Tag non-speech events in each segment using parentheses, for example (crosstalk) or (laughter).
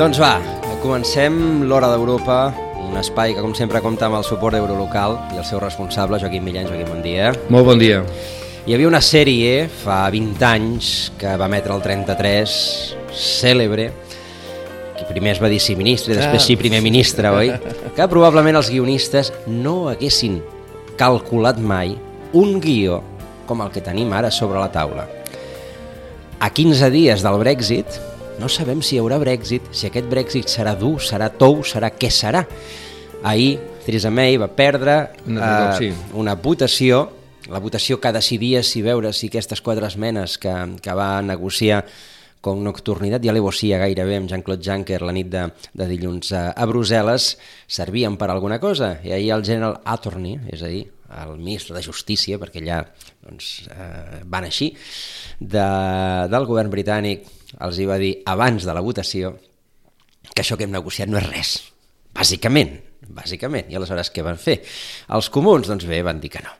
Doncs va, comencem l'Hora d'Europa, un espai que com sempre compta amb el suport d'Eurolocal i el seu responsable, Joaquim Millán. Joaquim, bon dia. Molt bon dia. Hi havia una sèrie fa 20 anys que va emetre el 33, cèlebre, que primer es va dir sí ministre i després sí primer ministre, oi? Que probablement els guionistes no haguessin calculat mai un guió com el que tenim ara sobre la taula. A 15 dies del Brexit, no sabem si hi haurà Brexit, si aquest Brexit serà dur, serà tou, serà què serà. Ahir Theresa May va perdre Una eh, sí. una votació, la votació que decidia si veure si aquestes quatre esmenes que, que va negociar com nocturnitat i alevosia gairebé amb Jean-Claude Juncker la nit de, de dilluns a, a Brussel·les servien per alguna cosa. I ahir el General Attorney, és a dir, el ministre de Justícia, perquè allà doncs, eh, van així, de, del govern britànic els hi va dir abans de la votació que això que hem negociat no és res, bàsicament, bàsicament. I aleshores què van fer? Els comuns, doncs bé, van dir que no.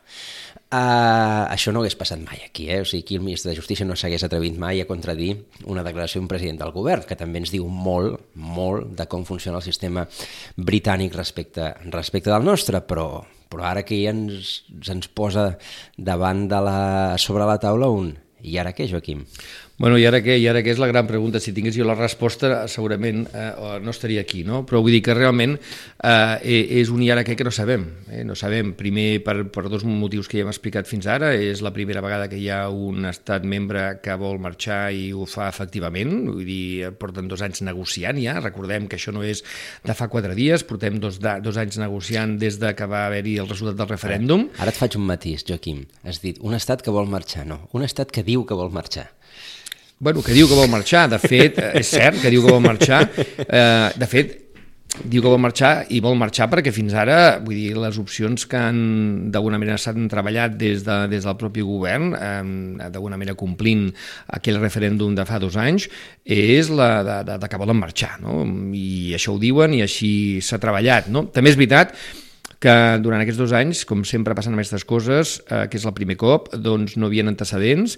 Uh, això no hagués passat mai aquí, eh? o sigui, aquí el ministre de Justícia no s'hagués atrevit mai a contradir una declaració d'un president del govern, que també ens diu molt, molt de com funciona el sistema britànic respecte, respecte del nostre, però, però ara que ja ens, ens posa davant de la, sobre la taula un i ara què, Joaquim? Bueno, i ara què? I ara què és la gran pregunta? Si tingués jo la resposta, segurament eh, no estaria aquí, no? Però vull dir que realment eh, és un i ara què que no sabem. Eh? No sabem, primer, per, per dos motius que ja hem explicat fins ara, és la primera vegada que hi ha un estat membre que vol marxar i ho fa efectivament, vull dir, porten dos anys negociant ja, recordem que això no és de fa quatre dies, portem dos, de, dos anys negociant des de que va haver-hi el resultat del referèndum, Ara et faig un matís, Joaquim. Has dit un estat que vol marxar, no. Un estat que diu que vol marxar. Bueno, que diu que vol marxar, de fet, eh, és cert que diu que vol marxar, eh, de fet, diu que vol marxar i vol marxar perquè fins ara, vull dir, les opcions que han d'alguna manera s'han treballat des, de, des del propi govern, eh, d'alguna manera complint aquell referèndum de fa dos anys, és la de, de, de que volen marxar, no? I això ho diuen i així s'ha treballat, no? També és veritat que durant aquests dos anys, com sempre passen amb aquestes coses, eh, que és el primer cop, doncs no havien antecedents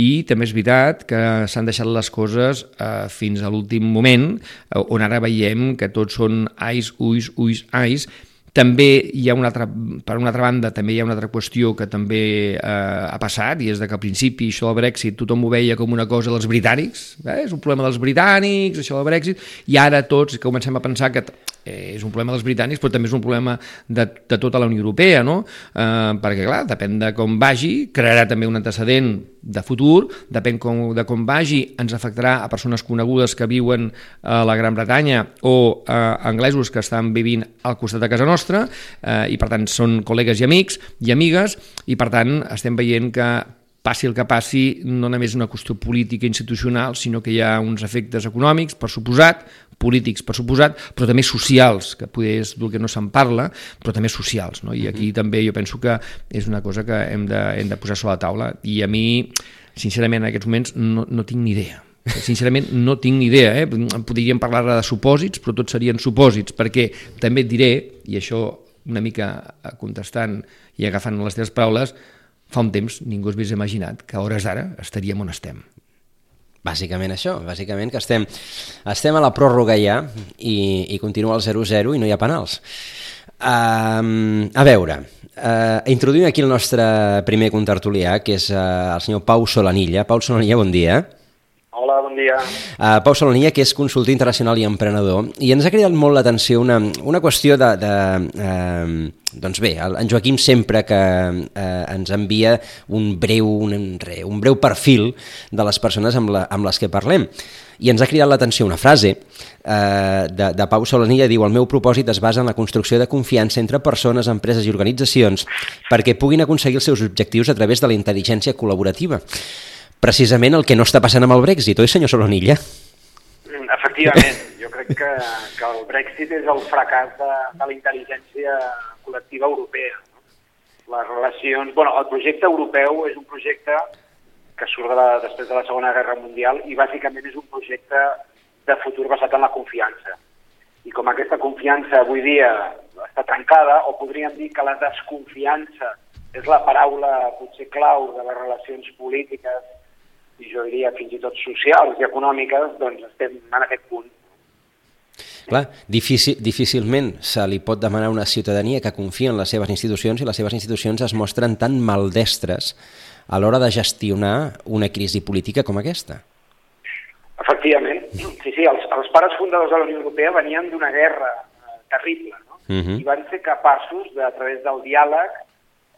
i també és veritat que s'han deixat les coses eh, fins a l'últim moment, eh, on ara veiem que tots són ais, ulls, ulls, ais, també hi ha una altra, per una altra banda, també hi ha una altra qüestió que també eh, ha passat, i és de que al principi això del Brexit tothom ho veia com una cosa dels britànics, eh? és un problema dels britànics, això del Brexit, i ara tots comencem a pensar que eh, és un problema dels britànics, però també és un problema de, de tota la Unió Europea, no? Eh, perquè, clar, depèn de com vagi, crearà també un antecedent de futur, depèn com, de com vagi, ens afectarà a persones conegudes que viuen a la Gran Bretanya o a anglesos que estan vivint al costat de casa nostra, eh, i per tant són col·legues i amics i amigues, i per tant estem veient que passi el que passi, no només una qüestió política institucional, sinó que hi ha uns efectes econòmics, per suposat, polítics, per suposat, però també socials, que poder és del que no se'n parla, però també socials. No? I aquí també jo penso que és una cosa que hem de, hem de posar sobre la taula. I a mi, sincerament, en aquests moments no, no tinc ni idea. Sincerament, no tinc ni idea. Eh? Podríem parlar de supòsits, però tots serien supòsits, perquè també et diré, i això una mica contestant i agafant les teves paraules, fa un temps ningú s'hagués imaginat que a hores d'ara estaríem on estem. Bàsicament això, bàsicament que estem, estem a la pròrroga ja i, i continua el 0-0 i no hi ha penals. Um, a veure, uh, introduïm aquí el nostre primer contertulià, que és uh, el senyor Pau Solanilla. Pau Solanilla, bon dia. Hola, bon dia. Uh, Pau Solanilla, que és consultor internacional i emprenedor, i ens ha cridat molt l'atenció una, una qüestió de... de uh, doncs bé, en Joaquim sempre que uh, ens envia un breu, un, un breu perfil de les persones amb, la, amb les que parlem. I ens ha cridat l'atenció una frase eh, de, de Pau Solanilla, diu el meu propòsit es basa en la construcció de confiança entre persones, empreses i organitzacions perquè puguin aconseguir els seus objectius a través de la intel·ligència col·laborativa. Precisament el que no està passant amb el Brexit, oi senyor Solanilla? Efectivament, jo crec que, que el Brexit és el fracàs de, de la intel·ligència col·lectiva europea. Les relacions... Bueno, el projecte europeu és un projecte que surt de la, després de la Segona Guerra Mundial i bàsicament és un projecte de futur basat en la confiança. I com aquesta confiança avui dia està trencada, o podríem dir que la desconfiança és la paraula potser clau de les relacions polítiques i jo diria fins i tot socials i econòmiques, doncs estem en aquest punt. Clar, difícil, difícilment se li pot demanar a una ciutadania que confia en les seves institucions i les seves institucions es mostren tan maldestres a l'hora de gestionar una crisi política com aquesta. Efectivament. Sí, sí, els, els pares fundadors de la Unió Europea venien d'una guerra eh, terrible, no? Uh Mhm. -huh. I van ser capaços, de, a través del diàleg,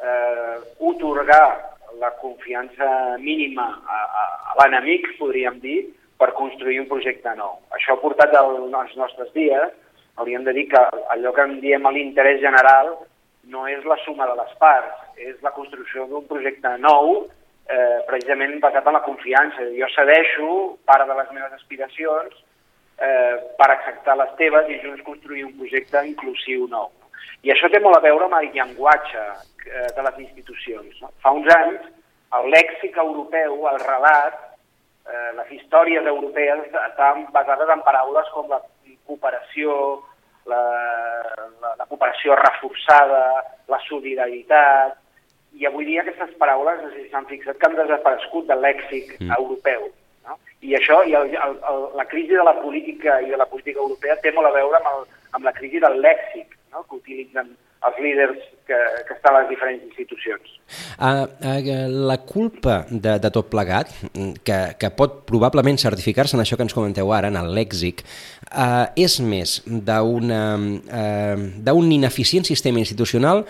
eh, otorgar la confiança mínima a, a, a l'enemic, podríem dir, per construir un projecte nou. Això ha portat al, als nostres dies, hauríem de dir que allò que en diem l'interès general no és la suma de les parts, és la construcció d'un projecte nou, eh, precisament basat en la confiança. Jo cedeixo part de les meves aspiracions eh, per acceptar les teves i junts construir un projecte inclusiu nou. I això té molt a veure amb el llenguatge eh, de les institucions. No? Fa uns anys, el lèxic europeu, el relat, eh, les històries europees estaven basades en paraules com la cooperació, la, la, la cooperació reforçada, la solidaritat, i avui dia aquestes paraules, s'han fixat, que han desaparegut del lèxic mm. europeu. No? I això, i el, el, el, la crisi de la política i de la política europea té molt a veure amb, el, amb la crisi del lèxic no? que utilitzen els líders que, que estan a les diferents institucions. Uh, uh, la culpa de, de tot plegat, que, que pot probablement certificar-se en això que ens comenteu ara, en el lèxic, uh, és més d'un uh, ineficient sistema institucional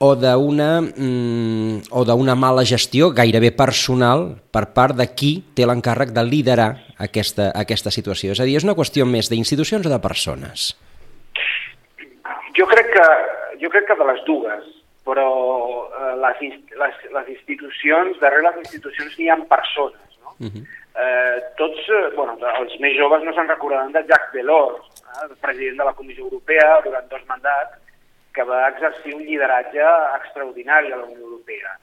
o d'una mm, o d'una mala gestió gairebé personal per part de qui té l'encàrrec de liderar aquesta, aquesta situació. És a dir, és una qüestió més d'institucions o de persones? Jo crec que, jo crec que de les dues, però eh, les, les, les institucions, darrere les institucions hi ha persones. No? Uh -huh. eh, tots, eh, bueno, els més joves no se'n recordaran de Jacques Delors, eh, el president de la Comissió Europea durant dos mandats, que va exercir un lideratge extraordinari a la Unió Europea.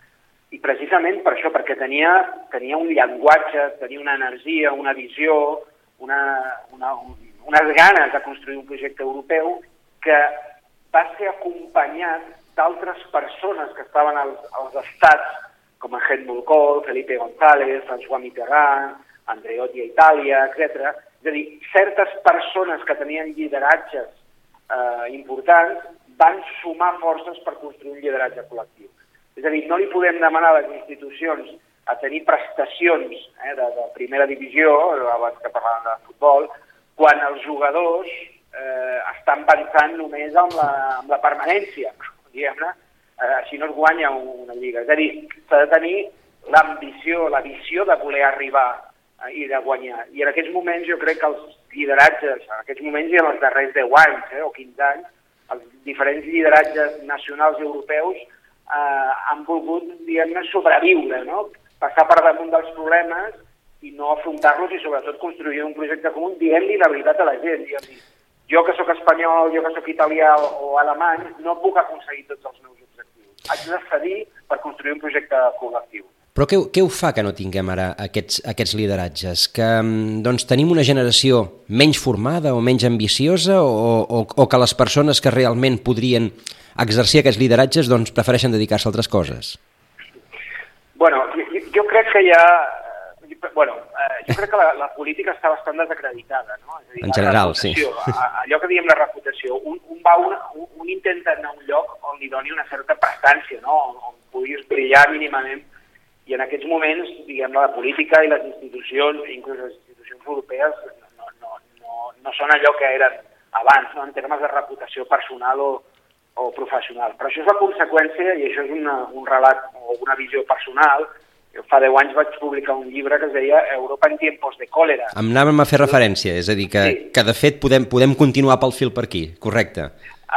I precisament per això, perquè tenia, tenia un llenguatge, tenia una energia, una visió, una, una, unes ganes de construir un projecte europeu que va ser acompanyat d'altres persones que estaven als, als estats, com a Helmut Kohl, Felipe González, François Mitterrand, Andreotti a Itàlia, etc. És a dir, certes persones que tenien lideratges eh, importants van sumar forces per construir un lideratge col·lectiu. És a dir, no li podem demanar a les institucions a tenir prestacions eh, de, de primera divisió, abans que parlàvem de futbol, quan els jugadors eh, estan pensant només en la, en la permanència, diguem-ne, eh, així no es guanya una lliga. És a dir, s'ha de tenir l'ambició, la visió de voler arribar eh, i de guanyar. I en aquests moments jo crec que els lideratges, en aquests moments i en els darrers 10 anys eh, o 15 anys, els diferents lideratges nacionals i europeus eh, han volgut, diguem-ne, sobreviure, no? passar per damunt dels problemes i no afrontar-los i sobretot construir un projecte comú dient-li la veritat a la gent, dient-li jo que sóc espanyol, jo que sóc italià o alemany, no puc aconseguir tots els meus objectius. Haig de cedir per construir un projecte col·lectiu. Però què, què ho fa que no tinguem ara aquests, aquests lideratges? Que doncs, tenim una generació menys formada o menys ambiciosa o, o, o que les persones que realment podrien exercir aquests lideratges doncs, prefereixen dedicar-se a altres coses? Bueno, jo, jo crec que hi ha... Bueno, eh, jo crec que la, la política està bastant desacreditada, no? És a dir, en general, sí. Allò que diem la reputació, un, un, va una, un, un intenta anar a un lloc on li doni una certa prestància, no? On, on puguis brillar mínimament i en aquests moments, diguem la política i les institucions, inclús les institucions europees, no, no, no, no són allò que eren abans, no? en termes de reputació personal o, o professional. Però això és la conseqüència, i això és una, un relat o una visió personal, fa 10 anys vaig publicar un llibre que es deia Europa en tiempos de còlera. Em anàvem a fer referència, és a dir, que, sí. que de fet podem, podem continuar pel fil per aquí, correcte.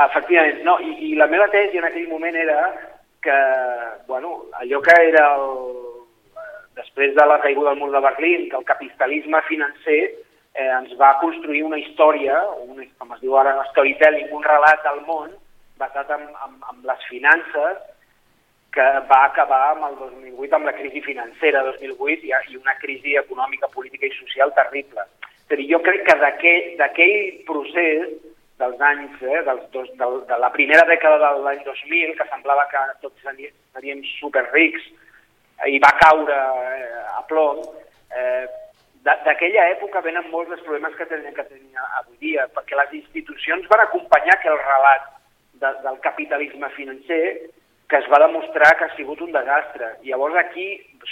Efectivament, no, i, i la meva tesi en aquell moment era que, bueno, allò que era el, després de la caiguda del mur de Berlín, que el capitalisme financer eh, ens va construir una història, un, com es diu ara storytelling, un relat del món basat en, en, en les finances que va acabar amb el 2008, amb la crisi financera 2008 i, i una crisi econòmica, política i social terrible. És a dir, jo crec que d'aquell procés dels anys, eh, dels dos, del, de la primera dècada de l'any 2000, que semblava que tots seríem superrics, i va caure eh, a plom, eh, d'aquella època venen molts dels problemes que tenen que tenir avui dia, perquè les institucions van acompanyar aquell relat de, del capitalisme financer que es va demostrar que ha sigut un desastre. I llavors aquí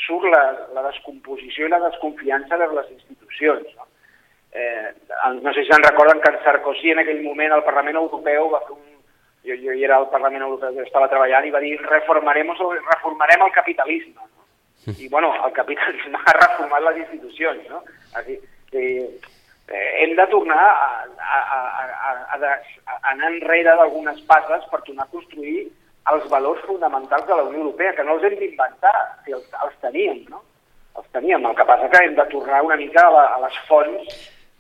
surt la, la descomposició i la desconfiança de les institucions. No? Eh, no sé si se'n recorden que en Sarkozy en aquell moment al Parlament Europeu va fer un... Jo, jo hi era al Parlament Europeu, estava treballant i va dir reformarem, reformarem el capitalisme. No? I, bueno, el capitalisme (laughs) ha reformat les institucions, no? Així, eh, hem de tornar a, a, a, a, a, a anar enrere d'algunes passes per tornar a construir els valors fonamentals de la Unió Europea, que no els hem d'inventar, si els, els teníem, no? Els teníem, el que passa que hem de tornar una mica a, la, a les fonts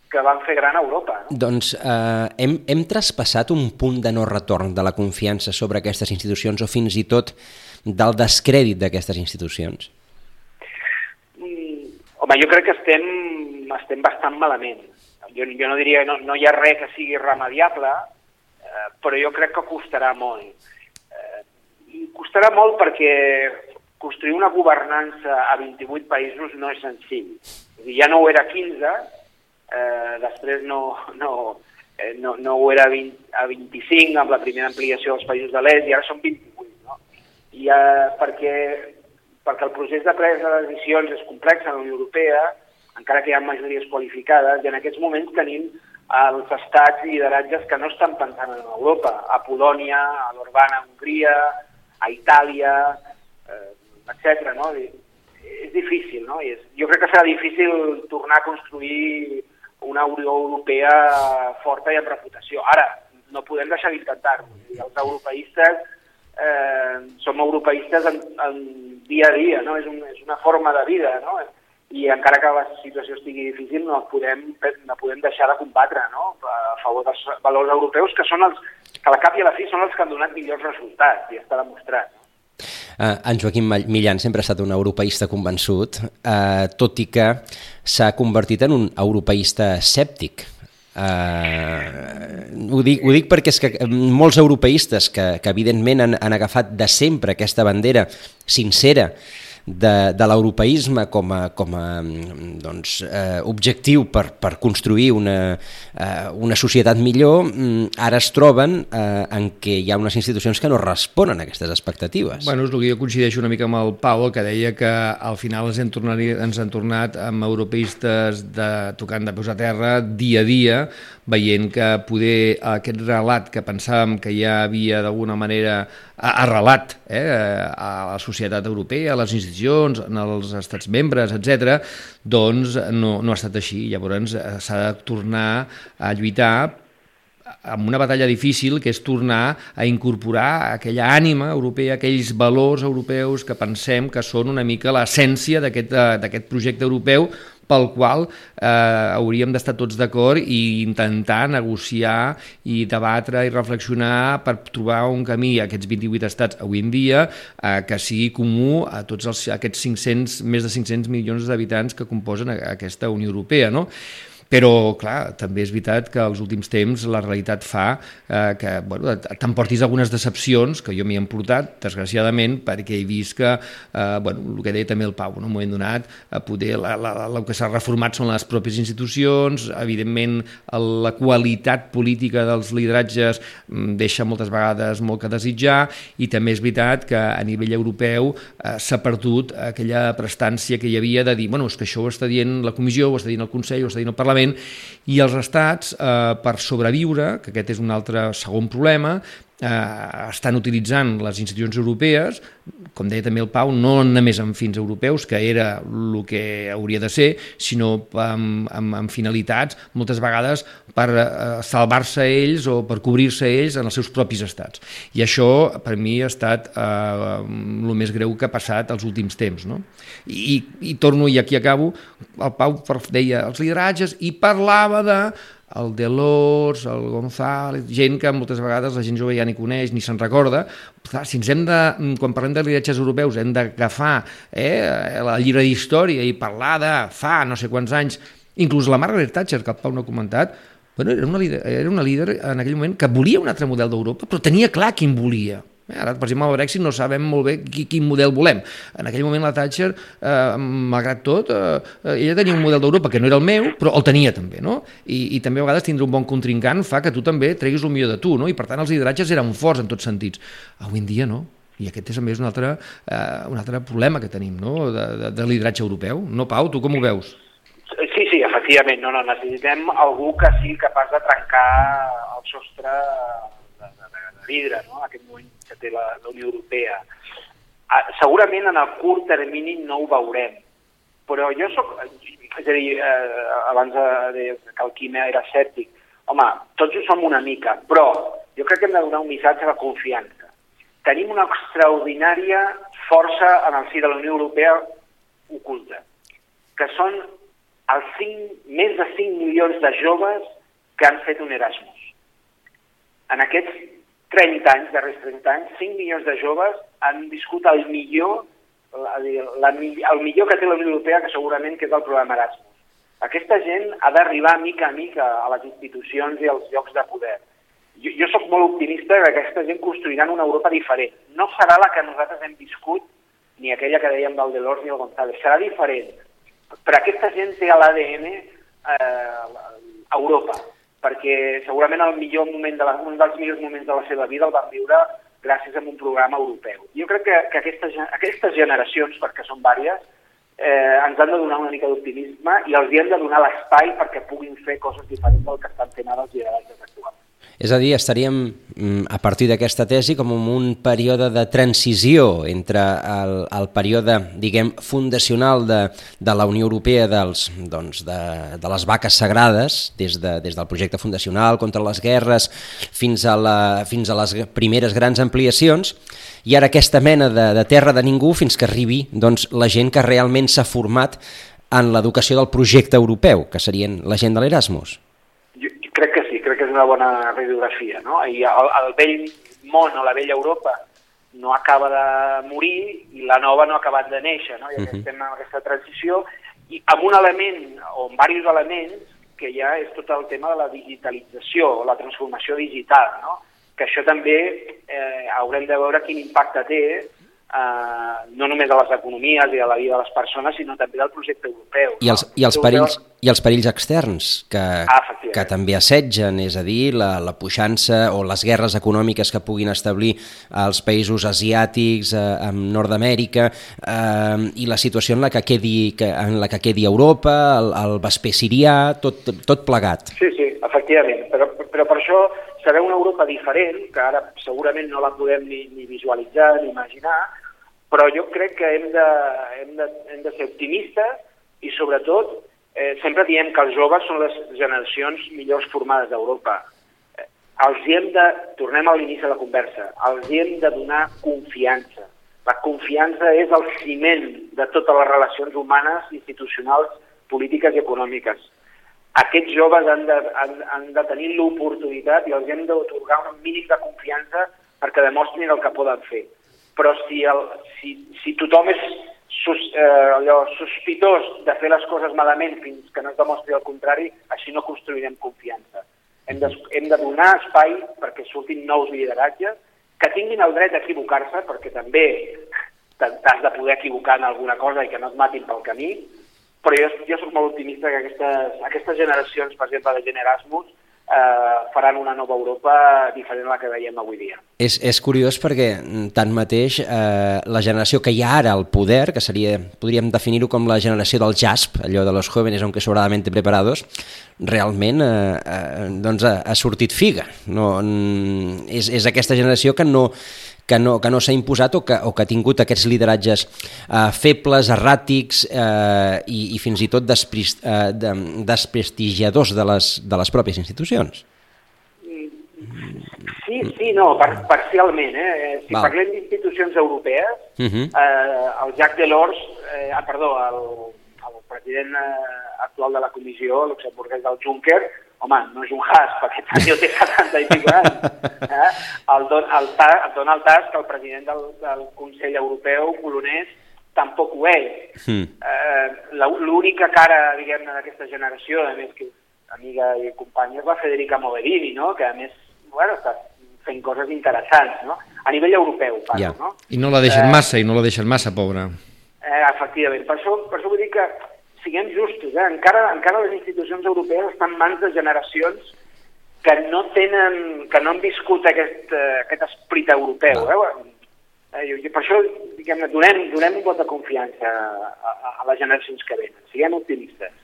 que van fer gran Europa. No? Doncs eh, hem, hem traspassat un punt de no retorn de la confiança sobre aquestes institucions o fins i tot del descrèdit d'aquestes institucions? Home, jo crec que estem, estem bastant malament. Jo, jo no diria, no, no hi ha res que sigui remediable, eh, però jo crec que costarà molt. Costarà molt perquè construir una governança a 28 països no és senzill. ja no ho era 15, eh, després no, no, eh, no, no ho era 20, a 25 amb la primera ampliació dels països de l'est i ara són 28. No? I eh, perquè perquè el procés de presa de decisions és complex a la Unió Europea, encara que hi ha majories qualificades, i en aquests moments tenim els estats lideratges que no estan pensant en Europa, a Polònia, a l'Orbán, a Hongria, a Itàlia, eh, etc. No? És difícil, no? És, jo crec que serà difícil tornar a construir una Unió Europea forta i amb reputació. Ara, no podem deixar d'intentar-ho. Els europeistes eh, som europeistes en, en dia a dia, no? és, un, és una forma de vida, no? I encara que la situació estigui difícil no podem, no podem deixar de combatre no? a favor dels valors europeus que són els que a la cap i a la fi són els que han donat millors resultats i està demostrat. Uh, en Joaquim Millan sempre ha estat un europeista convençut, uh, tot i que s'ha convertit en un europeista escèptic. Uh, ho, dic, ho dic perquè és que molts europeistes que, que evidentment han, han agafat de sempre aquesta bandera sincera de, de l'europeisme com a, com a doncs, eh, objectiu per, per construir una, eh, una societat millor, mm, ara es troben eh, en què hi ha unes institucions que no responen a aquestes expectatives. Bueno, és el que jo coincideixo una mica amb el Pau, que deia que al final ens hem tornat, ens hem tornat amb europeistes de, tocant de peus a terra dia a dia, veient que poder aquest relat que pensàvem que ja havia d'alguna manera arrelat eh, a la societat europea, a les institucions, en els estats membres, etc, doncs no, no ha estat així. Llavors eh, s'ha de tornar a lluitar amb una batalla difícil que és tornar a incorporar aquella ànima europea, aquells valors europeus que pensem que són una mica l'essència d'aquest eh, projecte europeu pel qual eh, hauríem d'estar tots d'acord i intentar negociar i debatre i reflexionar per trobar un camí a aquests 28 estats avui en dia eh, que sigui comú a tots els, aquests 500, més de 500 milions d'habitants que composen aquesta Unió Europea. No? Però, clar, també és veritat que als últims temps la realitat fa eh, que bueno, t'emportis algunes decepcions, que jo m'hi he portat, desgraciadament, perquè he vist que, eh, bueno, el que deia també el Pau, en un moment donat, a poder, la, la, la, el que s'ha reformat són les pròpies institucions, evidentment la qualitat política dels lideratges mm, deixa moltes vegades molt que desitjar, i també és veritat que a nivell europeu eh, s'ha perdut aquella prestància que hi havia de dir, bueno, és que això ho està dient la Comissió, ho està dient el Consell, ho està dient el Parlament, i els estats, eh, per sobreviure, que aquest és un altre segon problema, eh, estan utilitzant les institucions europees, com deia també el Pau, no només amb fins europeus, que era el que hauria de ser, sinó amb, amb, amb finalitats, moltes vegades per eh, salvar-se ells o per cobrir-se ells en els seus propis estats. I això, per mi, ha estat eh, el més greu que ha passat els últims temps. No? I, I torno, i aquí acabo, el Pau deia els lideratges i parlava de el Delors, el González, gent que moltes vegades la gent jove ja ni coneix ni se'n recorda. Si ens hem de, quan parlem de lideratges europeus, hem d'agafar eh, el llibre d'història i parlar de fa no sé quants anys, inclús la Margaret Thatcher, que el Pau no ha comentat, bueno, era, una líder, era una líder en aquell moment que volia un altre model d'Europa, però tenia clar quin volia. Ara, per exemple, el Brexit no sabem molt bé qui, quin model volem. En aquell moment la Thatcher, eh, malgrat tot, eh, ella tenia un model d'Europa que no era el meu, però el tenia també, no? I, I també a vegades tindre un bon contrincant fa que tu també treguis el millor de tu, no? I per tant els lideratges eren forts en tots sentits. Avui en dia no. I aquest és també un altre, eh, un altre problema que tenim, no?, de, de, de lideratge europeu. No, Pau, tu com ho veus? Sí, sí, efectivament. No, no, necessitem algú que sigui capaç de trencar el sostre de, de, de vidre, no?, en aquest moment té la, la Unió Europea. Ah, segurament en el curt termini no ho veurem, però jo sóc, és a dir, eh, abans de que el Quim era escèptic, home, tots ho som una mica, però jo crec que hem de donar un missatge de confiança. Tenim una extraordinària força en el si de la Unió Europea oculta, que són els 5, més de 5 milions de joves que han fet un Erasmus. En aquests 30 anys, darrers 30 anys, 5 milions de joves han viscut el millor, la, la, el millor que té la Unió Europea, que segurament que és el programa Erasmus. Aquesta gent ha d'arribar mica a mica a les institucions i als llocs de poder. Jo, jo sóc molt optimista que aquesta gent construiran una Europa diferent. No serà la que nosaltres hem viscut, ni aquella que dèiem del Delors ni el González, serà diferent. Però aquesta gent té a l'ADN eh, Europa perquè segurament el millor moment de la, un dels millors moments de la seva vida el van viure gràcies a un programa europeu. Jo crec que, que aquestes, aquestes generacions, perquè són vàries, eh, ens han de donar una mica d'optimisme i els hem de donar l'espai perquè puguin fer coses diferents del que estan fent ara els lideratges actuals. És a dir, estaríem, mm, a partir d'aquesta tesi, com en un període de transició entre el, el període, diguem, fundacional de, de la Unió Europea dels, doncs, de, de les vaques sagrades, des, de, des del projecte fundacional contra les guerres fins a, la, fins a les primeres grans ampliacions, i ara aquesta mena de, de terra de ningú fins que arribi doncs, la gent que realment s'ha format en l'educació del projecte europeu, que serien la gent de l'Erasmus. Crec que una bona radiografia, no? I el, el vell món o la vella Europa no acaba de morir i la nova no ha acabat de néixer, no? I uh -huh. estem en aquesta transició i amb un element, o amb diversos elements, que ja és tot el tema de la digitalització, la transformació digital, no? que això també eh, haurem de veure quin impacte té eh, no només a les economies i a la vida de les persones, sinó també del projecte europeu. I els, no? i els, perills, i els perills externs que, ah, que també assetgen, és a dir, la, la puixança o les guerres econòmiques que puguin establir els països asiàtics, eh, amb Nord-Amèrica, eh, i la situació en la que quedi, que, en la que quedi Europa, el, el vesper sirià, tot, tot plegat. Sí, sí, efectivament, però, però per això serà una Europa diferent, que ara segurament no la podem ni, ni visualitzar ni imaginar, però jo crec que hem de, hem de, hem de ser optimistes i sobretot eh, sempre diem que els joves són les generacions millors formades d'Europa. Eh, els hem de, tornem a l'inici de la conversa, els hem de donar confiança. La confiança és el ciment de totes les relacions humanes, institucionals, polítiques i econòmiques aquests joves han de, han, han de tenir l'oportunitat i els hem d'otorgar un mínim de confiança perquè demostrin el que poden fer. Però si, el, si, si tothom és sus, eh, allò, sospitós de fer les coses malament fins que no es demostri el contrari, així no construirem confiança. Hem de, hem de donar espai perquè surtin nous lideratges, que tinguin el dret a equivocar-se, perquè també t'has de poder equivocar en alguna cosa i que no et matin pel camí, però jo, jo soc molt optimista que aquestes, aquestes generacions, per exemple, de gent Erasmus, eh, faran una nova Europa diferent a la que veiem avui dia. És, és curiós perquè, mm, tanmateix, eh, la generació que hi ha ara al poder, que seria, podríem definir-ho com la generació del JASP, allò de los jóvenes aunque sobradamente preparados, realment eh, eh, doncs ha, ha sortit figa. No, és, és aquesta generació que no, que no, que no s'ha imposat o que, o que ha tingut aquests lideratges eh, febles, erràtics eh, i, i fins i tot desprist, eh, de, desprestigiadors de les, de les pròpies institucions. Sí, sí, no, par parcialment. Eh? Si Val. parlem d'institucions europees, uh mhm. -huh. eh, el Jacques Delors, eh, ah, perdó, el, el president eh, actual de la comissió, luxemburguès del Juncker, home, no és un has, perquè (laughs) també té 70 i pico anys. Eh? El, Don, el, el Donald Tusk, el president del, del Consell Europeu polonès, tampoc ho és. Mm. Eh, L'única cara, diguem-ne, d'aquesta generació, a més que amiga i companya, és la Federica Mogherini, no? que a més bueno, està fent coses interessants, no? A nivell europeu, parlo, yeah. no? I no la deixen eh, massa, i no la deixen massa, pobra. Eh, efectivament. Per això, per això vull dir que siguem justos, eh? encara, encara les institucions europees estan en mans de generacions que no tenen, que no han viscut aquest, uh, aquest esperit europeu. Eh? Eh, per això, diguem donem, donem un vot de confiança a, a, a les generacions que venen. Siguem optimistes.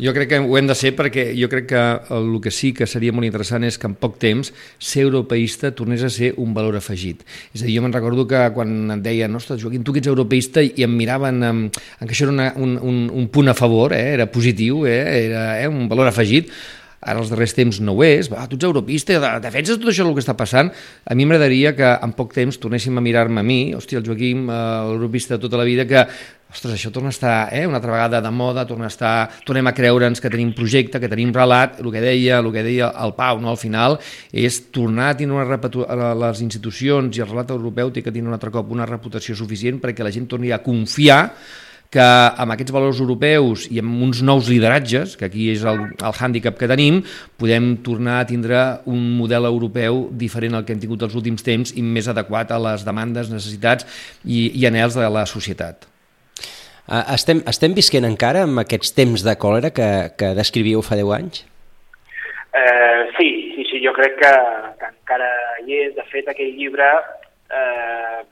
Jo crec que ho hem de ser perquè jo crec que el que sí que seria molt interessant és que en poc temps ser europeista tornés a ser un valor afegit. És a dir, jo me'n recordo que quan em deien, ostres, Joaquim, tu que ets europeista, i em miraven en, en que això era una, un, un, un punt a favor, eh? era positiu, eh? era eh? un valor afegit, ara els darrers temps no ho és, va, tu ets europista, defenses tot això el que està passant, a mi m'agradaria que en poc temps tornéssim a mirar-me a mi, hòstia, el Joaquim, eh, l'europista de tota la vida, que ostres, això torna a estar eh, una altra vegada de moda, torna a estar, tornem a creure'ns que tenim projecte, que tenim relat, el que deia, el que deia el Pau, no? al final, és tornar a tenir una reputació, les institucions i el relat europeu té que tenir un altre cop una reputació suficient perquè la gent torni a confiar que amb aquests valors europeus i amb uns nous lideratges, que aquí és el, el hàndicap que tenim, podem tornar a tindre un model europeu diferent al que hem tingut els últims temps i més adequat a les demandes, necessitats i, i anels de la societat. Estem, estem visquent encara amb aquests temps de còlera que, que descrivíeu fa 10 anys? Eh, sí, sí, sí, jo crec que, que encara hi és. De fet, aquell llibre eh,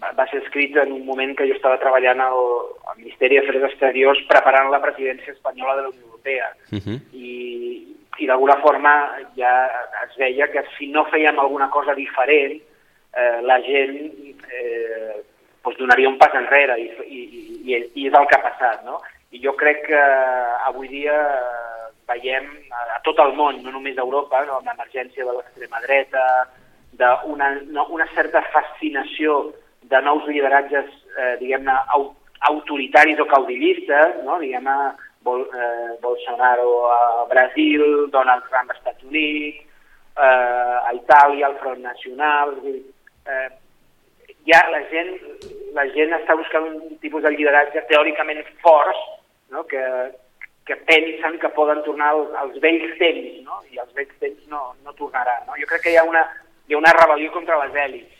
va ser escrit en un moment que jo estava treballant al, al Ministeri d'Afers Exteriors preparant la presidència espanyola de la Unió Europea. Uh -huh. I, i d'alguna forma ja es veia que si no fèiem alguna cosa diferent, eh, la gent eh, doncs donaria un pas enrere i, i, i, i és el que ha passat. No? I jo crec que avui dia veiem a, a tot el món, no només a Europa, no, amb l'emergència de l'extrema dreta, d'una no, una certa fascinació de nous lideratges, eh, diguem-ne, autoritaris o caudillistes, no? diguem-ne, Bol, eh, Bolsonaro a Brasil, Donald Trump als Estats Units, eh, a Itàlia, el Front Nacional... Eh, ja la gent, la gent està buscant un tipus de lideratge teòricament forts, no? que, que pensen que poden tornar als, als vells temps, no? i els vells temps no, no tornaran. No? Jo crec que hi ha una, hi ha una rebel·lió contra les èlits,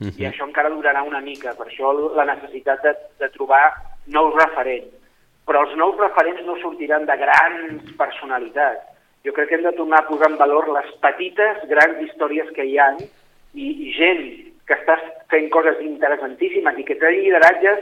Uh -huh. I això encara durarà una mica, per això la necessitat de, de trobar nous referents. Però els nous referents no sortiran de grans personalitats. Jo crec que hem de tornar a posar en valor les petites, grans històries que hi ha i, i gent que està fent coses interessantíssimes i que té lideratges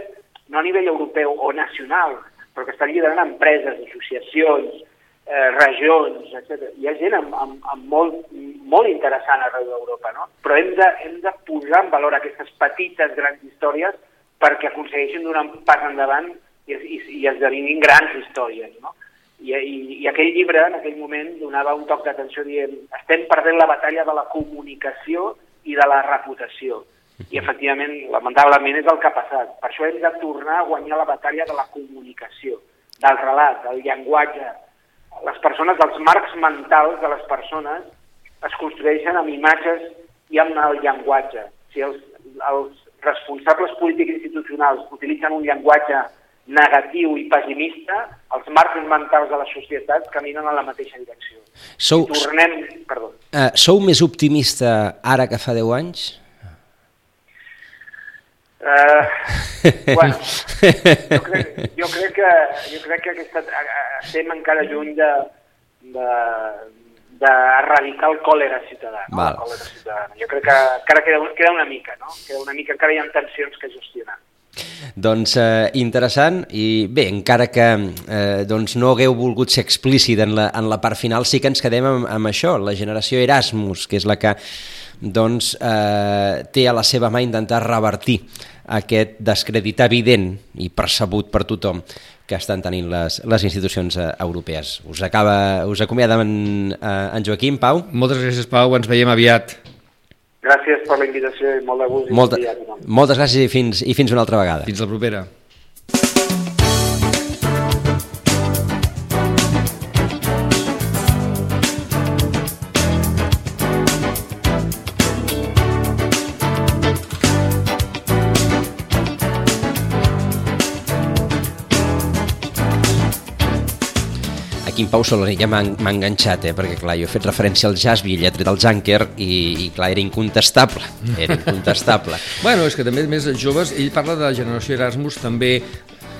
no a nivell europeu o nacional, però que estan liderant empreses, associacions, eh, regions, etc. Hi ha gent amb, amb, amb molt, molt interessant arreu d'Europa, no? però hem de, hem de posar en valor aquestes petites, grans històries perquè aconsegueixin donar un pas endavant i, i, i esdevinguin grans històries. No? I, i, I aquell llibre, en aquell moment, donava un toc d'atenció dient estem perdent la batalla de la comunicació i de la reputació. I, efectivament, lamentablement, és el que ha passat. Per això hem de tornar a guanyar la batalla de la comunicació, del relat, del llenguatge, les persones, els marcs mentals de les persones es construeixen amb imatges i amb el llenguatge. Si els, els responsables polítics institucionals utilitzen un llenguatge negatiu i pessimista, els marcs mentals de la societat caminen en la mateixa direcció. Sou, tornem... Perdó. Uh, sou més optimista ara que fa 10 anys? Uh, bueno, jo crec, jo crec que, jo crec que aquesta, estem encara lluny de, d'erradicar el còlera ciutadà. No? Val. El còlera ciutadana. Jo crec que encara queda, queda una mica, no? Queda una mica, encara hi ha tensions que gestionar. Doncs eh, interessant i bé, encara que eh, doncs no hagueu volgut ser explícit en la, en la part final, sí que ens quedem amb, amb això, la generació Erasmus, que és la que doncs, eh, té a la seva mà intentar revertir aquest descrèdit evident i percebut per tothom que estan tenint les, les institucions eh, europees. Us, acaba, us acomiada en, eh, en Joaquim, Pau. Moltes gràcies, Pau, ens veiem aviat. Gràcies per la invitació i molt de gust. Molta, moltes gràcies i fins, i fins una altra vegada. Fins la propera. Aquí en Pau ja m'ha enganxat, eh? perquè clar, jo he fet referència al Jasby, ell ha tret el Junker i, i clar, era incontestable, era incontestable. (laughs) Bueno, és que també més joves, ell parla de la generació Erasmus també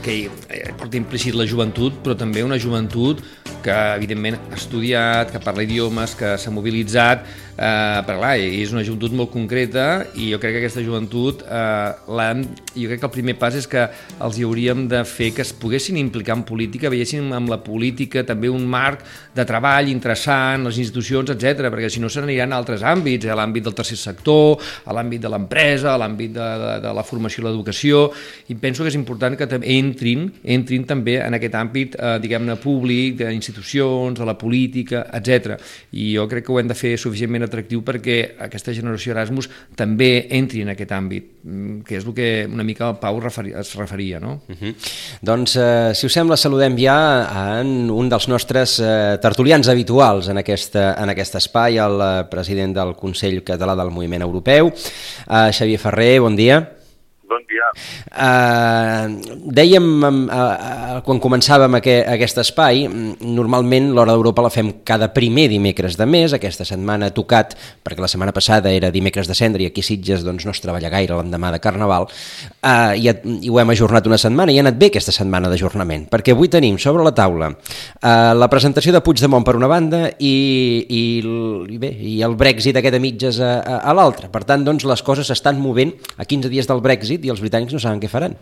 que eh, porta implícit la joventut, però també una joventut que evidentment ha estudiat, que parla idiomes, que s'ha mobilitzat, eh, però clar, és una joventut molt concreta i jo crec que aquesta joventut, eh, jo crec que el primer pas és que els hi hauríem de fer que es poguessin implicar en política, veiessin amb la política també un marc de treball interessant, les institucions, etc, perquè si no se n'aniran a altres àmbits, a l'àmbit del tercer sector, a l'àmbit de l'empresa, a l'àmbit de, de, de la formació i l'educació, i penso que és important que també entrin, entrin també en aquest àmbit, eh, diguem-ne, públic, d'institucions, de la política, etc. I jo crec que ho hem de fer suficientment atractiu perquè aquesta generació Erasmus també entri en aquest àmbit, mm, que és el que una mica el Pau referi, es referia, no? Uh -huh. Doncs, eh, si us sembla, saludem ja en un dels nostres eh, tertulians habituals en, aquesta, en aquest espai, el eh, president del Consell Català del Moviment Europeu, eh, Xavier Ferrer, bon dia. Dia. Uh, dèiem uh, uh, quan començàvem aqu aquest espai, mm, normalment l'Hora d'Europa la fem cada primer dimecres de mes, aquesta setmana ha tocat, perquè la setmana passada era dimecres de cendre i aquí Sitges doncs, no es treballa gaire l'endemà de Carnaval, uh, i, i ho hem ajornat una setmana i ha anat bé aquesta setmana d'ajornament, perquè avui tenim sobre la taula uh, la presentació de Puigdemont per una banda i, i, i, bé, i el Brexit aquest a mitges a, a, a l'altra. Per tant, doncs, les coses s'estan movent a 15 dies del Brexit i els britànics no saben què faran.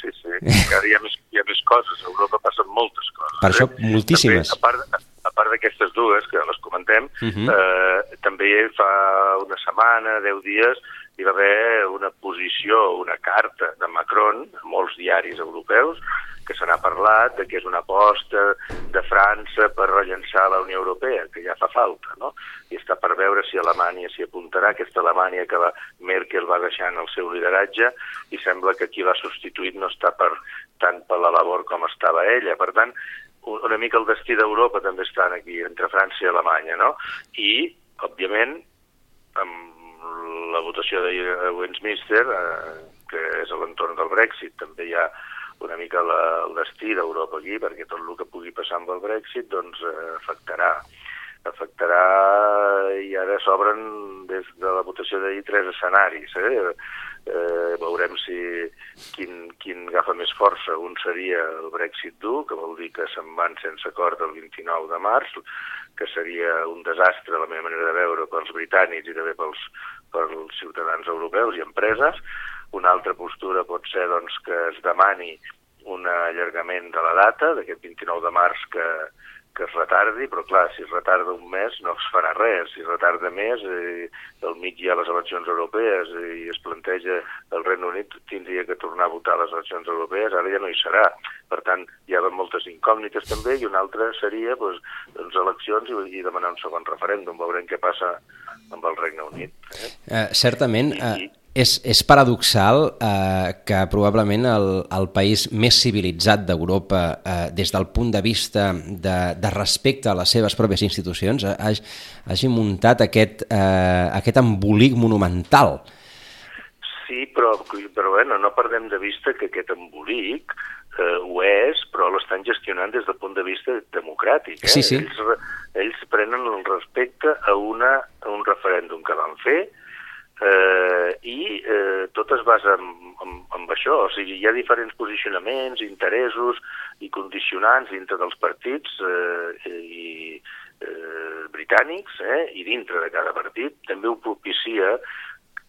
Sí, sí. Encara hi ha més, hi ha més coses. A Europa passen moltes coses. Per això, eh? moltíssimes. També, a part, a part d'aquestes dues, que les comentem, uh Mhm. -huh. eh, també fa una setmana, deu dies, hi va haver una posició, una carta de Macron a molts diaris europeus que se n'ha parlat de que és una aposta de França per rellençar la Unió Europea, que ja fa falta, no? I està per veure si Alemanya s'hi apuntarà, aquesta Alemanya que va, Merkel va deixant el seu lideratge i sembla que qui l'ha substituït no està per, tant per la labor com estava ella. Per tant, un- una mica el destí d'Europa també està aquí, entre França i Alemanya, no? I, òbviament, amb la votació de Westminster, eh, que és a l'entorn del Brexit, també hi ha una mica la, el destí d'Europa aquí, perquè tot el que pugui passar amb el Brexit doncs, eh, afectarà afectarà i ara s'obren des de la votació d'ahir tres escenaris. Eh? Eh, veurem si quin, quin agafa més força. Un seria el Brexit dur, que vol dir que se'n van sense acord el 29 de març, que seria un desastre, la meva manera de veure, pels britànics i també pels, pels ciutadans europeus i empreses. Una altra postura pot ser doncs, que es demani un allargament de la data, d'aquest 29 de març que, que es retardi, però clar, si es retarda un mes no es farà res, si es retarda més, eh, al mig hi ha les eleccions europees i es planteja el Regne Unit tindria que tornar a votar les eleccions europees, ara ja no hi serà. Per tant, hi ha moltes incògnites també i una altra seria doncs, doncs eleccions i, i demanar un segon referèndum, veurem què passa amb el Regne Unit. Eh? Eh, certament, eh, I- és, és paradoxal eh, que probablement el, el país més civilitzat d'Europa eh, des del punt de vista de, de respecte a les seves pròpies institucions eh, hagi, hagi muntat aquest, eh, aquest embolic monumental. Sí, però, però bueno, no perdem de vista que aquest embolic eh, ho és, però l'estan gestionant des del punt de vista democràtic. Eh? Sí, sí. Ells, ells prenen el respecte a, una, a un referèndum que van fer eh, i eh, tot es basa en, en, en això. O sigui, hi ha diferents posicionaments, interessos i condicionants dintre dels partits eh, i eh, britànics eh, i dintre de cada partit també ho propicia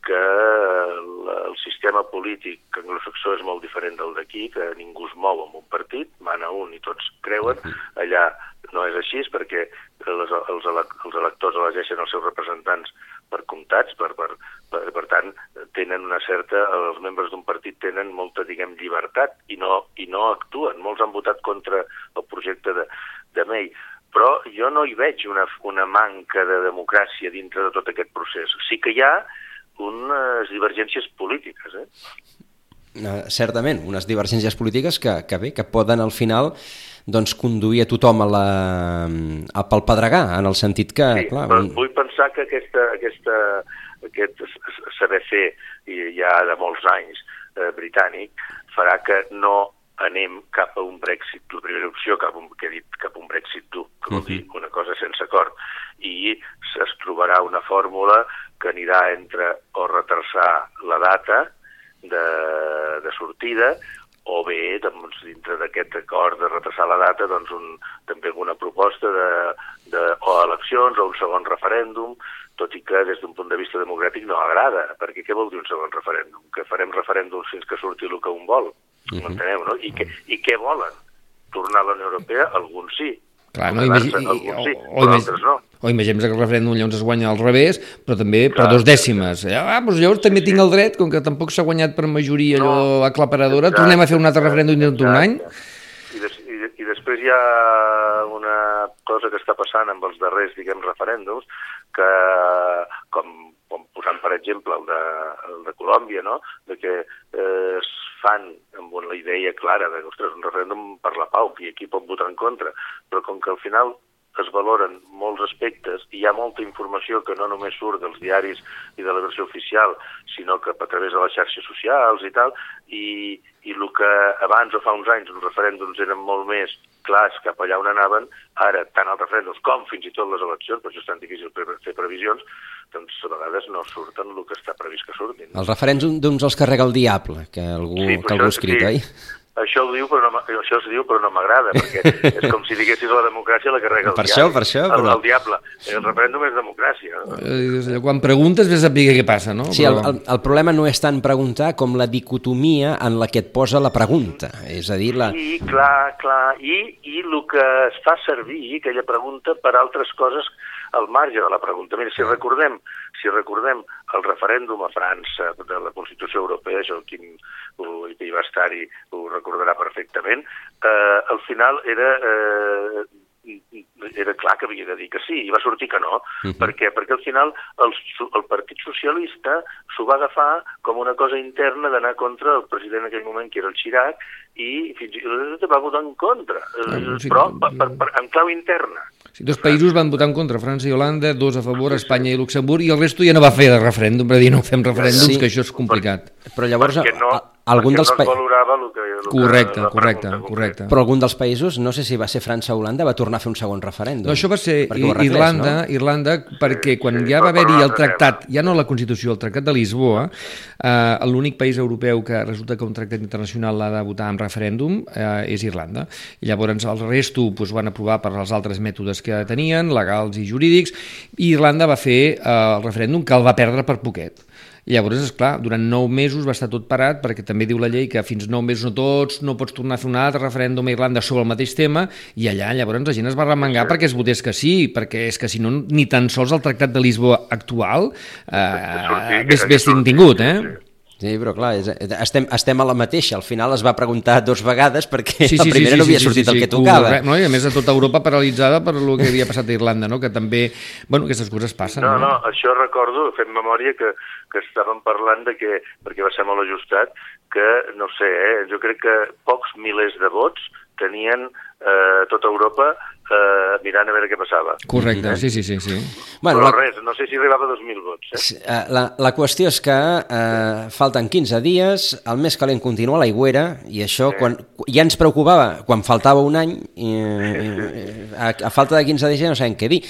que el, el sistema polític anglosaxó és molt diferent del d'aquí, que ningú es mou en un partit, mana un i tots creuen, allà no és així perquè les, els, els electors elegeixen els seus representants per comptats, per, per, per, per tant, tenen una certa, els membres d'un partit tenen molta, diguem, llibertat i no, i no actuen. Molts han votat contra el projecte de, de May, però jo no hi veig una, una manca de democràcia dintre de tot aquest procés. Sí que hi ha unes divergències polítiques. Eh? Uh, certament, unes divergències polítiques que, que bé, que poden al final doncs, conduir a tothom a la, a pel pedregar, en el sentit que... Sí, clar, un... vull pensar que aquesta, aquesta, aquest saber fer ja de molts anys eh, britànic farà que no anem cap a un Brexit, la primera opció, cap a un, que he dit, cap a un Brexit dur, que vol dir una cosa sense acord, i es trobarà una fórmula que anirà entre o retrasar la data de, de sortida o bé doncs, dintre d'aquest acord de retrasar la data doncs, un, també alguna proposta de, de, o eleccions o un segon referèndum, tot i que des d'un punt de vista democràtic no agrada, perquè què vol dir un segon referèndum? Que farem referèndums fins que surti el que un vol, uh -huh. enteneu, no? I, que, I què volen? Tornar a la Unió Europea? Alguns sí, Clar, no, imagi... Alguns sí, o, o, imagi... no. O imaginem que el referèndum llavors es guanya al revés, però també Clar, per dos dècimes. Ah, doncs llavors també sí, tinc el dret, com que tampoc s'ha guanyat per majoria no, allò aclaparadora, exacte, tornem a fer un altre referèndum dintre d'un any? Des, i, I després hi ha una cosa que està passant amb els darrers, diguem, referèndums, que com, com posant, per exemple, el de, el de Colòmbia, no? de que eh, es fan amb la idea clara de, ostres, un referèndum per la pau, i aquí pot votar en contra, però com que al final es valoren molts aspectes i hi ha molta informació que no només surt dels diaris i de la versió oficial, sinó que a través de les xarxes socials i tal, i, i el que abans o fa uns anys els referèndums eren molt més clars cap allà on anaven, ara tant els referèndums com fins i tot les eleccions, per això és tan difícil fer previsions, doncs a vegades no surten el que està previst que surtin. Els referèndums els carrega el diable, que algú, sí, que algú ha escrit, sí. oi? Això, ho diu, però no, això es diu però no m'agrada, perquè és com si diguessis la democràcia la carrega el per diable. Això, per això, però... el, el diable. El referèndum és democràcia. Eh, quan preguntes ves a saber què passa, no? Sí, però... el, el, el problema no és tant preguntar com la dicotomia en la que et posa la pregunta. És a dir, la... Sí, clar, clar. I, I el que es fa servir, aquella pregunta, per altres coses al marge de la pregunta. Mira, si recordem, si recordem el referèndum a França de la Constitució Europea, això Quim, que hi va estar-hi, ho recordarà perfectament, eh, al final era eh, era clar que havia de dir que sí, i va sortir que no. Uh -huh. Per què? Perquè al final el, el Partit Socialista s'ho va agafar com una cosa interna d'anar contra el president en aquell moment, que era el Chirac, i fins i tot va votar en contra, uh, sí, però per, per, per, en clau interna. Sí, dos països van votar en contra, França i Holanda, dos a favor, Espanya i Luxemburg, i el resto ja no va fer de referèndum, per dir no fem referèndums, sí, que això és complicat. Però, però llavors... Perquè no, algun dels no valorava el que, el correcte, que correcte, correcte. Però algun dels països, no sé si va ser França o Holanda, va tornar a fer un segon referèndum. No, això va ser retrés, Irlanda, no? Irlanda, perquè quan sí, ja va haver-hi el tractat, ja no la Constitució, el tractat de Lisboa, eh, l'únic país europeu que resulta que un tractat internacional l'ha de votar en referèndum eh, és Irlanda. I llavors el resto pues, van aprovar per als altres mètodes que tenien, legals i jurídics, i Irlanda va fer eh, el referèndum que el va perdre per poquet. I llavors, és clar, durant nou mesos va estar tot parat, perquè també diu la llei que fins nou mesos no tots, no pots tornar a fer un altre referèndum a Irlanda sobre el mateix tema, i allà llavors la gent es va remengar sí. perquè es votés que sí, perquè és que si no, ni tan sols el Tractat de Lisboa actual eh, hagués tingut, eh? Sí. Sí, però clar, és, estem, estem a la mateixa. Al final es va preguntar dos vegades perquè sí, sí, la primera sí, sí, no havia sí, sortit sí, sí, el que tocava. Correcte, no? I a més a tota Europa paralitzada per el que havia passat a Irlanda, no? que també, bueno, aquestes coses passen. No, no, no això recordo, fent memòria, que, que estàvem parlant de que, perquè va ser molt ajustat, que, no sé, eh, jo crec que pocs milers de vots tenien eh, tota Europa eh, mirant a veure què passava. Correcte, eh? sí, sí, sí. sí. Bueno, Però la... res, no sé si arribava a 2.000 vots. Eh? eh? La, la qüestió és que eh, falten 15 dies, el més calent continua a l'aigüera, i això sí. quan, ja ens preocupava quan faltava un any, i, eh, a, a falta de 15 dies ja no sabem què dir.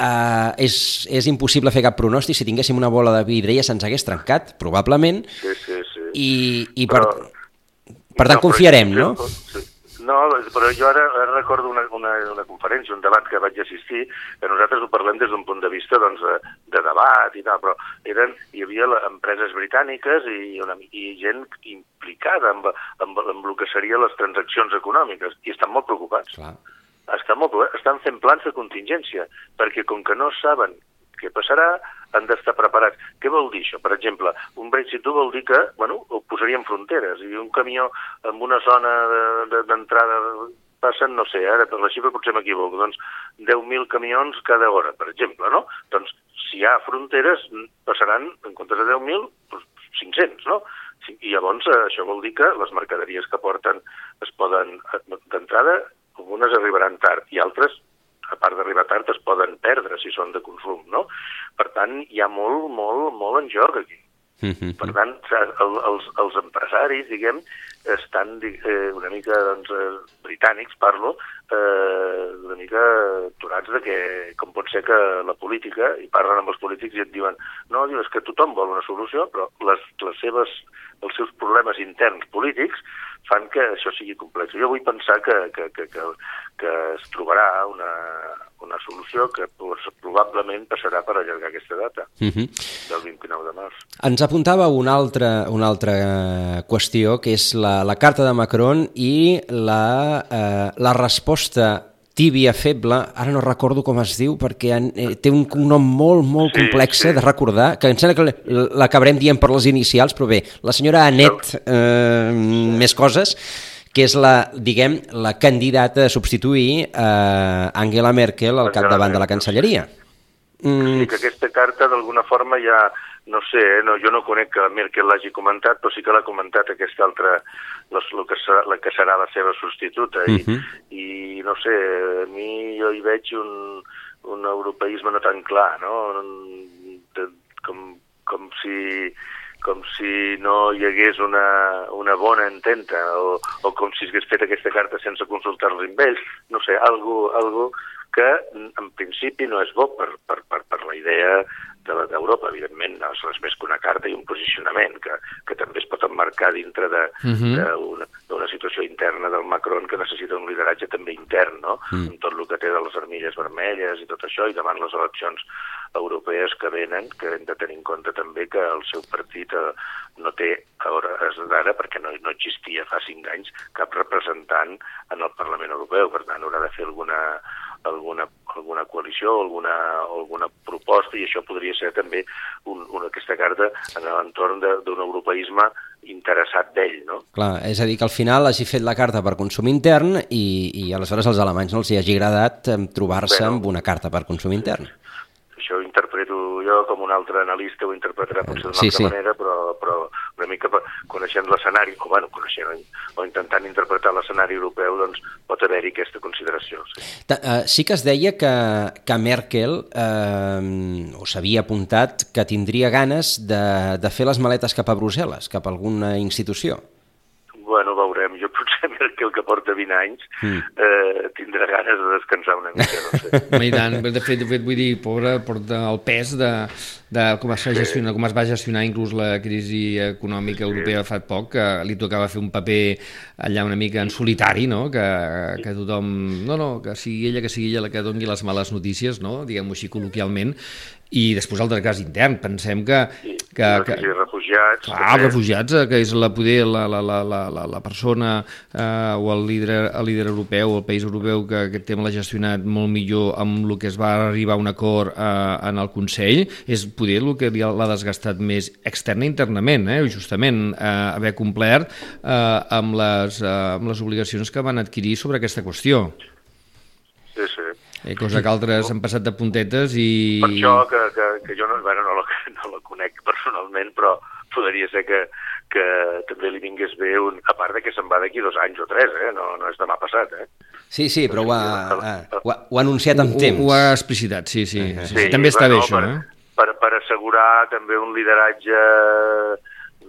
Uh, és, és impossible fer cap pronòstic. Si tinguéssim una bola de vidre ja se'ns hagués trencat, probablement. Sí, sí, sí. I, i per, Però, per tant, no, confiarem, no? Sí. No, però jo ara, ara recordo una, una, una conferència, un debat que vaig assistir, que nosaltres ho parlem des d'un punt de vista doncs, de, de debat i tal, però eren, hi havia empreses britàniques i, una, i gent implicada amb, amb, amb el que serien les transaccions econòmiques, i estan molt preocupats. Clar. Estan, molt, preocupats. estan fent plans de contingència, perquè com que no saben què passarà, han d'estar preparats. Què vol dir això? Per exemple, un Brexit vol dir que bueno, posaríem fronteres i un camió en una zona d'entrada de, de, passen, no sé, ara per la xifra potser m'equivoco, doncs 10.000 camions cada hora, per exemple, no? Doncs si hi ha fronteres passaran, en comptes de 10.000, doncs 500, no? I llavors eh, això vol dir que les mercaderies que porten es poden, d'entrada, algunes arribaran tard i altres a part d'arribar tard, es poden perdre si són de consum, no? Per tant, hi ha molt, molt, molt en joc aquí. Mm. Per tant, el, els, els empresaris, diguem, estan eh, una mica, doncs, eh, britànics, parlo, eh, una mica aturats de que, com pot ser que la política, i parlen amb els polítics i et diuen no, diu, és que tothom vol una solució, però les, les seves, els seus problemes interns polítics fan que això sigui complex. Jo vull pensar que, que, que, que, que es trobarà una, una solució que probablement passarà per allargar aquesta data, uh mhm. -huh. del 29 de març. Ens apuntava una altra, una altra eh, qüestió, que és la, la carta de Macron i la, eh, la resposta tíbia, feble, ara no recordo com es diu, perquè han, eh, té un nom molt, molt sí, complex sí. de recordar, que em sembla que l'acabarem dient per les inicials, però bé, la senyora Anet, eh, sí. més coses, que és la, diguem, la candidata a substituir eh, Angela Merkel al capdavant de la Cancelleria. Mm. Sí, que aquesta carta d'alguna forma ja no sé, eh, no, jo no conec que Merkel l'hagi comentat, però sí que l'ha comentat aquesta altra, la, la, que serà, la que serà la seva substituta. I, uh. -huh. I no sé, a mi jo hi veig un, un europeisme no tan clar, no? De, com, com si com si no hi hagués una, una bona ententa o, o com si hagués fet aquesta carta sense consultar-los amb ells. No sé, algo, algo que en principi no és bo per, per, per, per la idea d'Europa, evidentment, no és res més que una carta i un posicionament que, que també es pot emmarcar dintre d'una uh -huh. situació interna del Macron que necessita un lideratge també intern, no? Uh mm. -huh. amb tot el que té de les armilles vermelles i tot això, i davant les eleccions europees que venen, que hem de tenir en compte també que el seu partit eh, no té a hores d'ara, perquè no, no existia fa cinc anys, cap representant en el Parlament Europeu, per tant haurà de fer alguna alguna, alguna coalició, alguna, alguna proposta, i això podria ser també un, una, aquesta carta en l'entorn d'un europeisme interessat d'ell, no? Clar, és a dir, que al final hagi fet la carta per consum intern i, i aleshores als alemanys no els hi hagi agradat trobar-se bueno, amb una carta per consum intern. Això ho interpreto jo com un altre analista ho interpretarà potser d'una sí, altra sí. manera, però, però una mica coneixent l'escenari, o, bueno, coneixent, o intentant interpretar l'escenari europeu, doncs pot haver-hi aquesta consideració. Sí. Uh, sí que es deia que, que Merkel o s'havia apuntat que tindria ganes de, de fer les maletes cap a Brussel·les, cap a alguna institució. Que el que porta 20 anys mm. eh, tindrà ganes de descansar una mica, no sé. (laughs) I tant, de fet, de fet vull dir, pobre, porta el pes de, de com, es sí. com es va gestionar inclús la crisi econòmica europea sí. fa poc, que li tocava fer un paper allà una mica en solitari, no? que, que tothom... No, no, que sigui ella, que sigui ella la que doni les males notícies, no? diguem-ho així col·loquialment, i després el del cas intern, pensem que... Sí, que, que refugiats... Clar, els refugiats, eh, que és la poder, la, la, la, la, la persona eh, o el líder, el líder europeu, el país europeu que aquest tema l'ha gestionat molt millor amb el que es va arribar a un acord eh, en el Consell, és poder el que l'ha desgastat més externa i internament, eh, justament eh, haver complert eh, amb, les, eh, amb les obligacions que van adquirir sobre aquesta qüestió. Sí, sí. Eh, cosa que altres han passat de puntetes i... Per això que, que, que jo no, bueno, no, la, (laughs) no la conec personalment, però podria ser que, que també li vingués bé, un, a part de que se'n va d'aquí dos anys o tres, eh? no, no és demà passat. Eh? Sí, sí, però ho ha, ha, ho ha, ho ha anunciat amb temps. Ho, ho ha explicitat, sí, sí. Uh -huh. sí, sí. També està bueno, bé això, per, eh? Per, per assegurar també un lideratge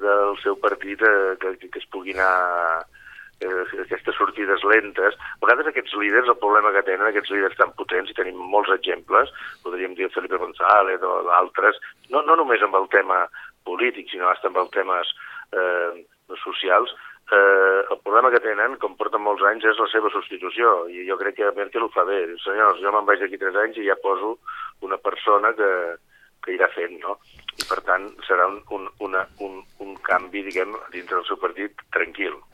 del seu partit eh, que, que es pugui anar eh, aquestes sortides lentes. A vegades aquests líders, el problema que tenen, aquests líders tan potents, i tenim molts exemples, podríem dir Felipe González o d'altres, no, no només amb el tema polític, sinó fins amb els temes eh, socials, eh, el problema que tenen, com porten molts anys, és la seva substitució, i jo crec que Merkel ho fa bé. Senyors, jo me'n vaig d'aquí tres anys i ja poso una persona que, que irà fent, no? I per tant serà un, un, una, un, un canvi, diguem, dintre del seu partit tranquil.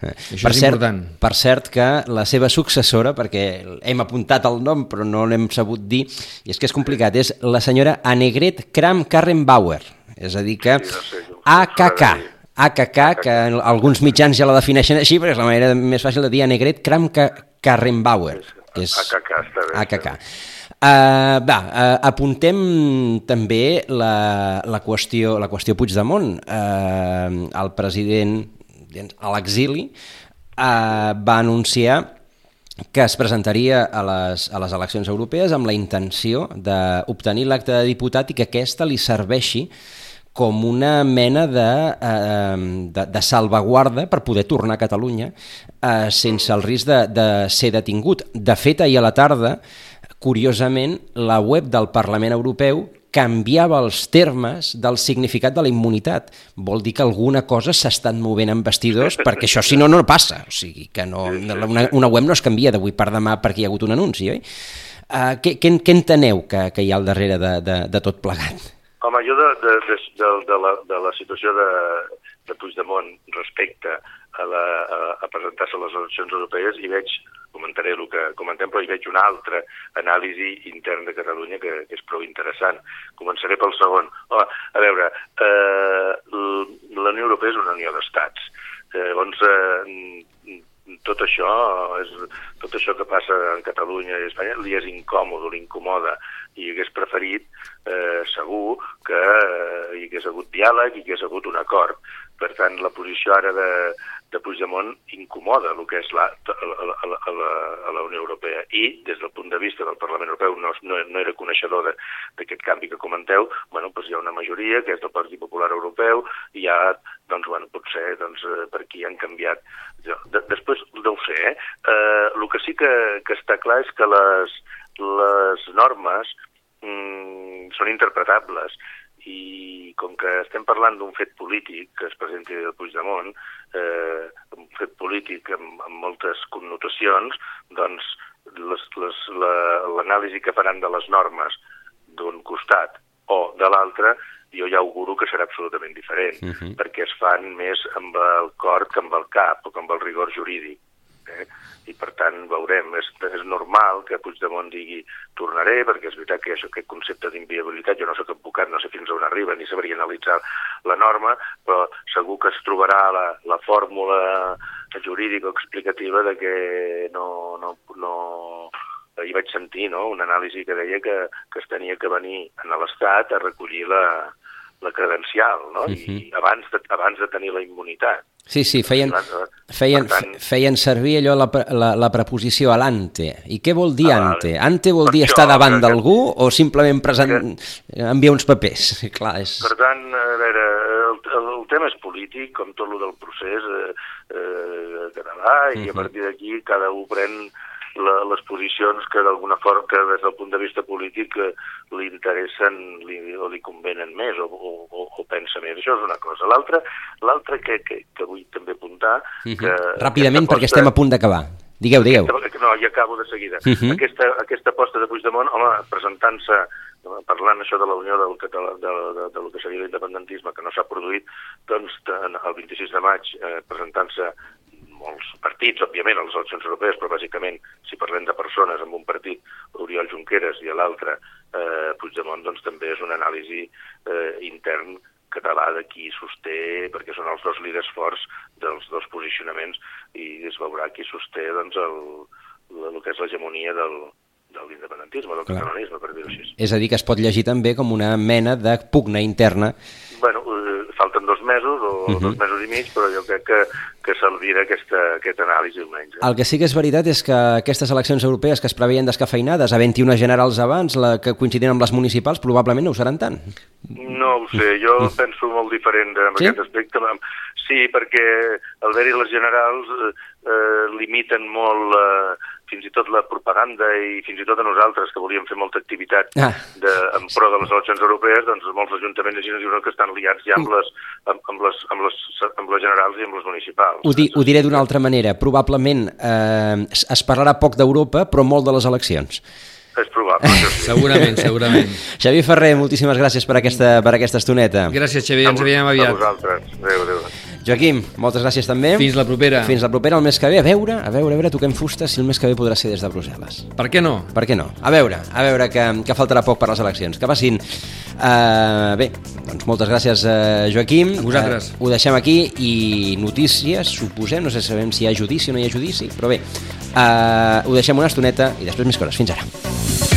Eh, Això per és cert, important. Per cert que la seva successora, perquè hem apuntat el nom però no l'hem sabut dir, i és que és complicat, és la senyora Annegret Kramp-Karrenbauer, és a dir que AKK, AKK, que alguns mitjans ja la defineixen així, perquè és la manera més fàcil de dir Annegret Kramp-Karrenbauer, que és AKK, està bé, AKK. Uh, va, uh, apuntem també la, la, qüestió, la qüestió Puigdemont. Uh, el president doncs, a l'exili uh, va anunciar que es presentaria a les, a les eleccions europees amb la intenció d'obtenir l'acte de diputat i que aquesta li serveixi com una mena de, eh, de, de salvaguarda per poder tornar a Catalunya eh, sense el risc de, de ser detingut. De fet, ahir a la tarda, curiosament, la web del Parlament Europeu canviava els termes del significat de la immunitat. Vol dir que alguna cosa s'estan movent en vestidors, (laughs) perquè això si no, no passa. O sigui, que no, una, una web no es canvia d'avui per demà perquè hi ha hagut un anunci, oi? Uh, què, què, què enteneu que, que hi ha al darrere de, de, de tot plegat? Home, jo de, de, de, de, de, la, de la situació de, de Puigdemont respecte a, la, a, a presentar-se a les eleccions europees hi veig, comentaré el que comentem, però hi veig una altra anàlisi intern de Catalunya que, que és prou interessant. Començaré pel segon. Home, a veure, eh, la Unió Europea és una unió d'estats. Eh, llavors, eh, tot això, és, tot això que passa en Catalunya i Espanya li és incòmode, l'incomoda, i hagués preferit, eh, segur, que eh, hi hagués hagut diàleg i hi hagués hagut un acord. Per tant, la posició ara de, de Puigdemont incomoda el que és la, a, la, a, la, a, la, Unió Europea. I, des del punt de vista del Parlament Europeu, no, no, no era coneixedor d'aquest canvi que comenteu, bueno, doncs hi ha una majoria, que és del Partit Popular Europeu, i ha, doncs, bueno, potser doncs, per aquí han canviat. De, després, no ho sé, eh? eh? El que sí que, que està clar és que les, les normes mm, són interpretables i com que estem parlant d'un fet polític que es presenti el Puigdemont, eh, un fet polític amb, amb moltes connotacions, doncs l'anàlisi la, que faran de les normes d'un costat o de l'altre jo ja auguro que serà absolutament diferent, uh -huh. perquè es fan més amb el cor que amb el cap o que amb el rigor jurídic. Eh? I per tant veurem, és, és normal que Puigdemont digui tornaré, perquè és veritat que això, aquest concepte d'inviabilitat, jo no soc advocat, no sé fins on arriba, ni sabria analitzar la norma, però segur que es trobarà la, la fórmula jurídica o explicativa de que no, no, no, hi vaig sentir no? una anàlisi que deia que, que es tenia que venir a l'Estat a recollir la, la credencial, no? Uh -huh. I abans de, abans de tenir la immunitat. Sí, sí, feien, feien, feien servir allò la, la, la preposició alante. I què vol dir ah, ante? Ante vol dir estar davant d'algú o simplement present, enviar uns papers? (laughs) Clar, és... Per tant, a veure, el, el, el tema és polític, com tot el del procés eh, eh, català, i a partir d'aquí cada un pren la, les posicions que d'alguna forma, que des del punt de vista polític eh, li interessen li, o li convenen més o, o, o pensa més. Això és una cosa. L'altra l'altra que, que, que vull també apuntar... Uh -huh. que Ràpidament, perquè estem a punt d'acabar. Digueu, digueu. Aquesta, no, ja acabo de seguida. Uh -huh. aquesta, aquesta aposta de Puigdemont, home, presentant-se parlant això de la unió del català, de, de, de, del que seria l'independentisme, que no s'ha produït, doncs el 26 de maig, eh, presentant-se molts partits, òbviament, a les eleccions europees, però bàsicament, si parlem de persones amb un partit, Oriol Junqueras i l'altre, eh, Puigdemont, doncs també és una anàlisi eh, intern català de qui sosté, perquè són els dos líders forts dels dos posicionaments, i es veurà qui sosté doncs, el, el, el que és l'hegemonia del, de l'independentisme, del Clar. catalanisme, per dir-ho així. És a dir, que es pot llegir també com una mena de pugna interna. Bueno, eh, mesos o uh -huh. dos mesos i mig, però jo crec que, que servirà aquesta, aquesta anàlisi almenys. Eh? El que sí que és veritat és que aquestes eleccions europees que es preveien descafeinades, a 21 generals abans, la que coincidien amb les municipals, probablement no ho seran tant. No ho sé, jo -huh. penso molt diferent en sí? aquest aspecte. Sí, perquè al haver-hi les generals eh, eh, limiten molt eh, fins i tot la propaganda i fins i tot a nosaltres que volíem fer molta activitat Ah. de, en pro de les eleccions europees, doncs molts ajuntaments així ens diuen que estan liats ja amb les, amb, amb, les, amb, les, amb les generals i amb les municipals. Ho, di, ho diré d'una altra manera. Probablement eh, es parlarà poc d'Europa, però molt de les eleccions. És probable, sí. (laughs) Segurament, segurament. (laughs) Xavier Ferrer, moltíssimes gràcies per aquesta, per aquesta estoneta. Gràcies, Xavier, ens veiem A aviat. vosaltres. Adéu, adéu. Joaquim, moltes gràcies també. Fins la propera. Fins la propera, el mes que ve. A veure, a veure, a veure, toquem fusta si el mes que ve podrà ser des de Brussel·les. Per què no? Per què no? A veure, a veure, que, que faltarà poc per les eleccions. Que passin. Uh, bé, doncs moltes gràcies, uh, Joaquim. A vosaltres. Uh, ho deixem aquí i notícies, suposem, no sé si sabem si hi ha judici o no hi ha judici, però bé, uh, ho deixem una estoneta i després més coses. Fins ara.